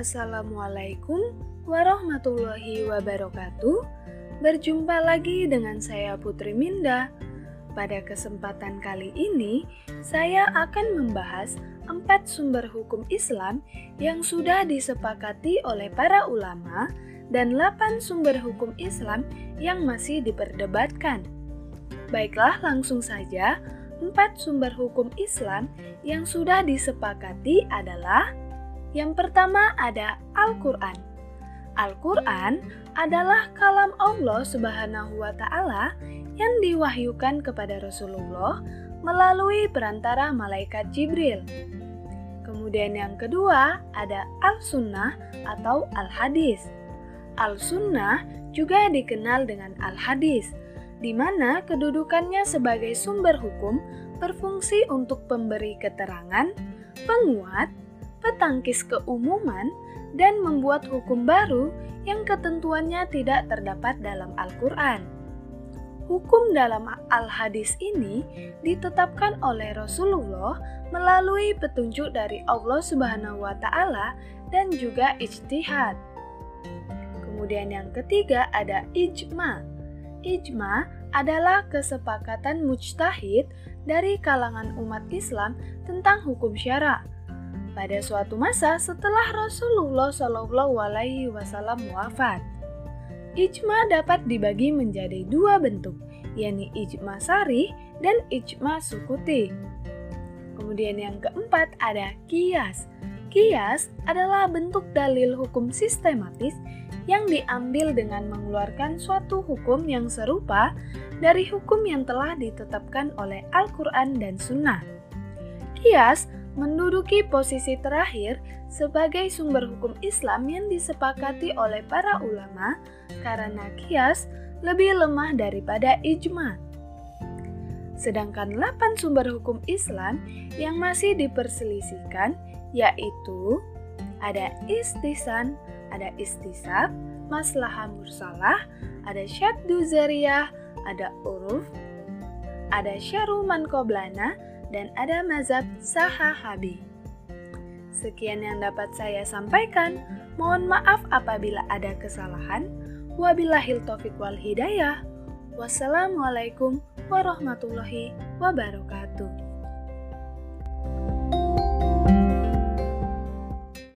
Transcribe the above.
Assalamualaikum warahmatullahi wabarakatuh. Berjumpa lagi dengan saya Putri Minda. Pada kesempatan kali ini, saya akan membahas empat sumber hukum Islam yang sudah disepakati oleh para ulama dan 8 sumber hukum Islam yang masih diperdebatkan. Baiklah, langsung saja. Empat sumber hukum Islam yang sudah disepakati adalah yang pertama ada Al-Quran. Al-Quran adalah kalam Allah Subhanahu wa Ta'ala yang diwahyukan kepada Rasulullah melalui perantara malaikat Jibril. Kemudian, yang kedua ada Al-Sunnah atau Al-Hadis. Al-Sunnah juga dikenal dengan Al-Hadis di mana kedudukannya sebagai sumber hukum berfungsi untuk pemberi keterangan, penguat, petangkis keumuman, dan membuat hukum baru yang ketentuannya tidak terdapat dalam Al-Quran. Hukum dalam Al-Hadis ini ditetapkan oleh Rasulullah melalui petunjuk dari Allah Subhanahu wa Ta'ala dan juga ijtihad. Kemudian, yang ketiga ada ijma Ijma adalah kesepakatan mujtahid dari kalangan umat Islam tentang hukum syara. Pada suatu masa setelah Rasulullah Shallallahu Alaihi Wasallam wafat, ijma dapat dibagi menjadi dua bentuk, yakni ijma sari dan ijma sukuti. Kemudian yang keempat ada kias. Kias adalah bentuk dalil hukum sistematis yang diambil dengan mengeluarkan suatu hukum yang serupa dari hukum yang telah ditetapkan oleh Al-Quran dan Sunnah. Kias menduduki posisi terakhir sebagai sumber hukum Islam yang disepakati oleh para ulama karena kias lebih lemah daripada ijma. Sedangkan 8 sumber hukum Islam yang masih diperselisihkan yaitu ada istisan, ada istisab, maslahah mursalah, ada syaddu zariyah, ada uruf, ada syaruman koblana, dan ada mazhab sahahabi. Sekian yang dapat saya sampaikan. Mohon maaf apabila ada kesalahan. Wabillahil taufiq wal hidayah. Wassalamualaikum warahmatullahi wabarakatuh.